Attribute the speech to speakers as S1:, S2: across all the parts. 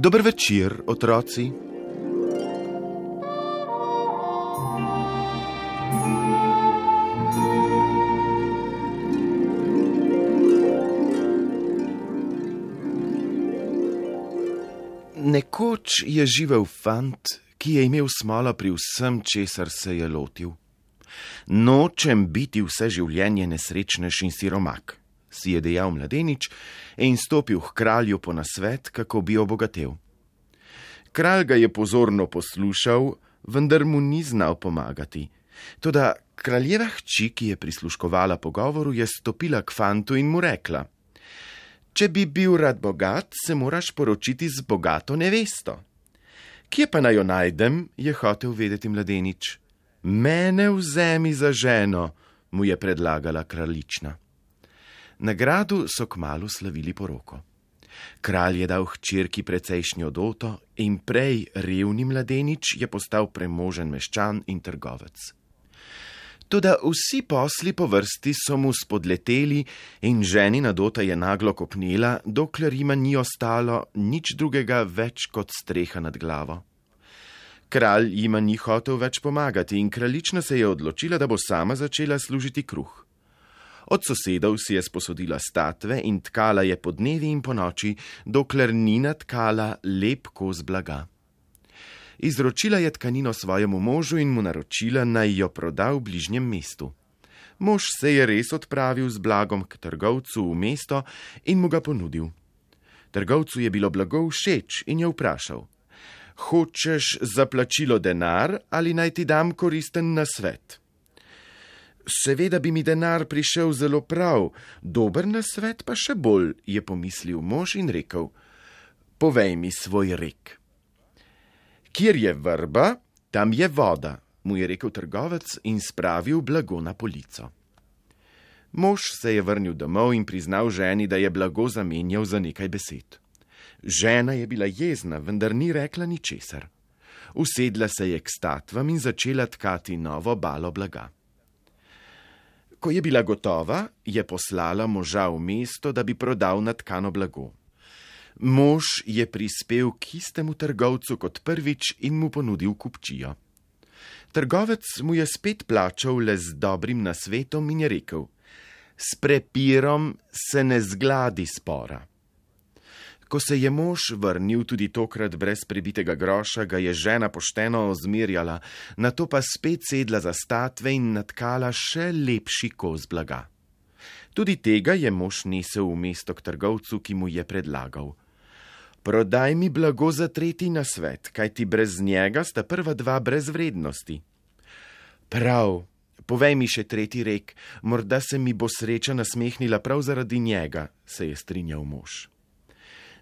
S1: Dober večer, otroci. Nekoč je živel fant, ki je imel smolo pri vsem, česar se je lotil. Nočem biti vse življenje nesrečnež in siromak, si je dejal mladenič in stopil k kralju po nasvet, kako bi obogatel. Kralj ga je pozorno poslušal, vendar mu ni znal pomagati. Toda kraljeva hči, ki je prisluškovala pogovoru, je stopila k fantu in mu rekla: Če bi bil rad bogat, se moraš poročiti z bogato nevesto. Kje pa naj jo najdem, je hotel vedeti mladenič. Mene vzemi za ženo, mu je predlagala kraljična. Na gradu so kmalo slavili poroko. Kralj je dal hčerki precejšnjo doto in prej revni mladenič je postal premožen meščan in trgovec. Toda vsi posli po vrsti so mu spodleteli in ženina dota je naglo kopnila, dokler jima ni ostalo nič drugega več kot streha nad glavo. Kralj jima ni hotel več pomagati in kraljična se je odločila, da bo sama začela služiti kruh. Od sosedov si je sposodila statve in tkala je po dnevi in po noči, dokler ni natkala lep kos blaga. Izročila je tkanino svojemu možu in mu naročila, naj jo proda v bližnjem mestu. Mož se je res odpravil z blagom k trgovcu v mesto in mu ga ponudil. Trgovcu je bilo blago všeč in je vprašal: Hočeš za plačilo denar ali naj ti dam koristen nasvet? Seveda bi mi denar prišel zelo prav, dober nasvet pa še bolj, je pomislil mož in rekel: Povej mi svoj rek. Kjer je vrba, tam je voda, mu je rekel trgovec in spravil blago na polico. Mož se je vrnil domov in priznal ženi, da je blago zamenjal za nekaj besed. Žena je bila jezna, vendar ni rekla ničesar. Usedla se je k statvam in začela tkati novo balo blaga. Ko je bila gotova, je poslala moža v mesto, da bi prodal natkano blago. Mož je prispel k istemu trgovcu kot prvič in mu ponudil kupčijo. Trgovec mu je spet plačal le z dobrim nasvetom in je rekel: S prepirom se ne zgladi spora. Ko se je mož vrnil tudi tokrat brez prebitega groša, ga je žena pošteno ozmerjala, na to pa spet sedla za statve in natkala še lepši kos blaga. Tudi tega je mož nesel v mesto k trgovcu, ki mu je predlagal: Prodaj mi blago za tretji nasvet, kaj ti brez njega sta prva dva brez vrednosti. Prav, povej mi še tretji rek, morda se mi bo sreča nasmehnila prav zaradi njega, se je strinjal mož.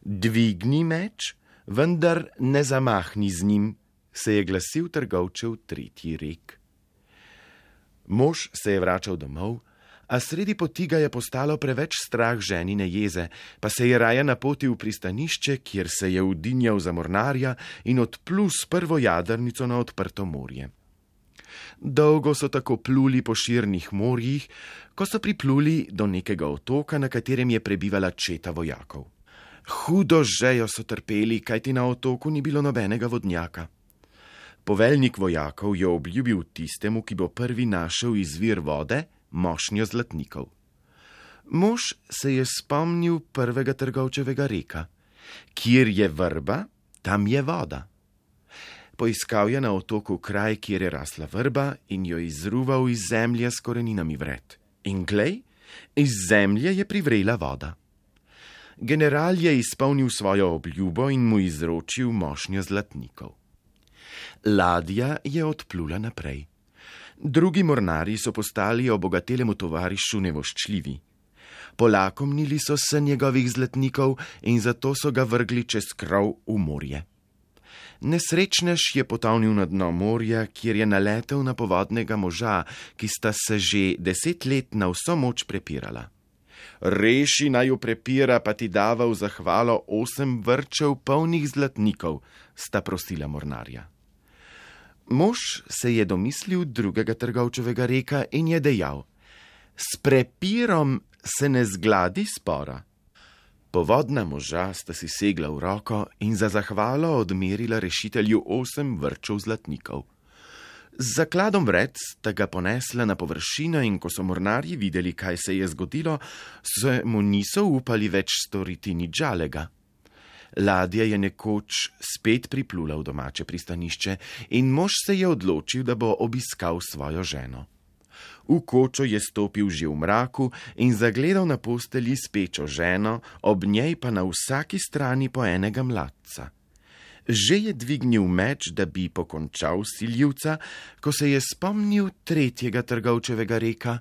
S1: Dvigni meč, vendar ne zamahni z njim, se je glasil trgovčev tretji rek. Mož se je vračal domov, a sredi poti ga je postalo preveč strah ženine jeze, pa se je raje napotil v pristanišče, kjer se je udinjal za mornarja in odplul s prvo jadrnico na odprto morje. Dolgo so tako pluli po širnih morjih, ko so pripluli do nekega otoka, na katerem je prebivala četa vojakov. Hudo žejo so trpeli, kajti na otoku ni bilo nobenega vodnjaka. Poveljnik vojakov je obljubil tistemu, ki bo prvi našel izvir vode, mošnjo zlatnikov. Mož se je spomnil prvega trgovčevega reka: Kjer je vrba, tam je voda. Poiskal je na otoku kraj, kjer je rasla vrba in jo izruval iz zemlje s koreninami vred. In glej, iz zemlje je privrela voda. General je izpolnil svojo obljubo in mu izročil mošnjo zlatnikov. Ladja je odplula naprej. Drugi mornari so postali obogatelemu tovarišu nevoščljivi. Polakomnili so se njegovih zlatnikov in zato so ga vrgli čez krov v morje. Nesrečnež je potonil na dno morja, kjer je naletel na povodnega moža, ki sta se že deset let na vso moč prepirala. Reši naj jo prepira, pa ti dava v zahvalo osem vrčev polnih zlatnikov, sta prosila mornarja. Mož se je domislil drugega trgovčevega reka in je dejal: S prepirom se ne zgladi spora. Povodna moža sta si segla v roko in za zahvalo odmerila rešitelju osem vrčov zlatnikov. Z zakladom vred sta ga ponesla na površino in ko so mornarji videli, kaj se je zgodilo, se mu niso upali več storiti nič žalega. Ladja je nekoč spet priplula v domače pristanišče in mož se je odločil, da bo obiskal svojo ženo. V kočo je stopil že v mraku in zagledal na posteli spečo ženo, ob njej pa na vsaki strani po enega mladca. Že je dvignil meč, da bi pokončal siljivca, ko se je spomnil tretjega trgovčevega reka: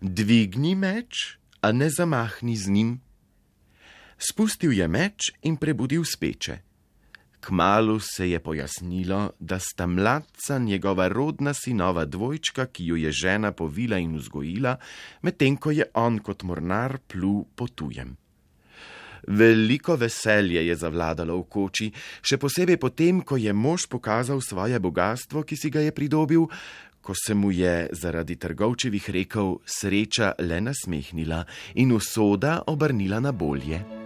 S1: Dvigni meč, a ne zamahni z njim. Spustil je meč in prebudil speče. Kmalu se je pojasnilo, da sta mladca njegova rodna sinova dvojčka, ki jo je žena povila in vzgojila, medtem ko je on kot mornar plul po tujem. Veliko veselje je zavladalo v koči, še posebej potem, ko je mož pokazal svoje bogatstvo, ki si ga je pridobil, ko se mu je zaradi trgovčevih rekel sreča le nasmehnila in usoda obrnila na bolje.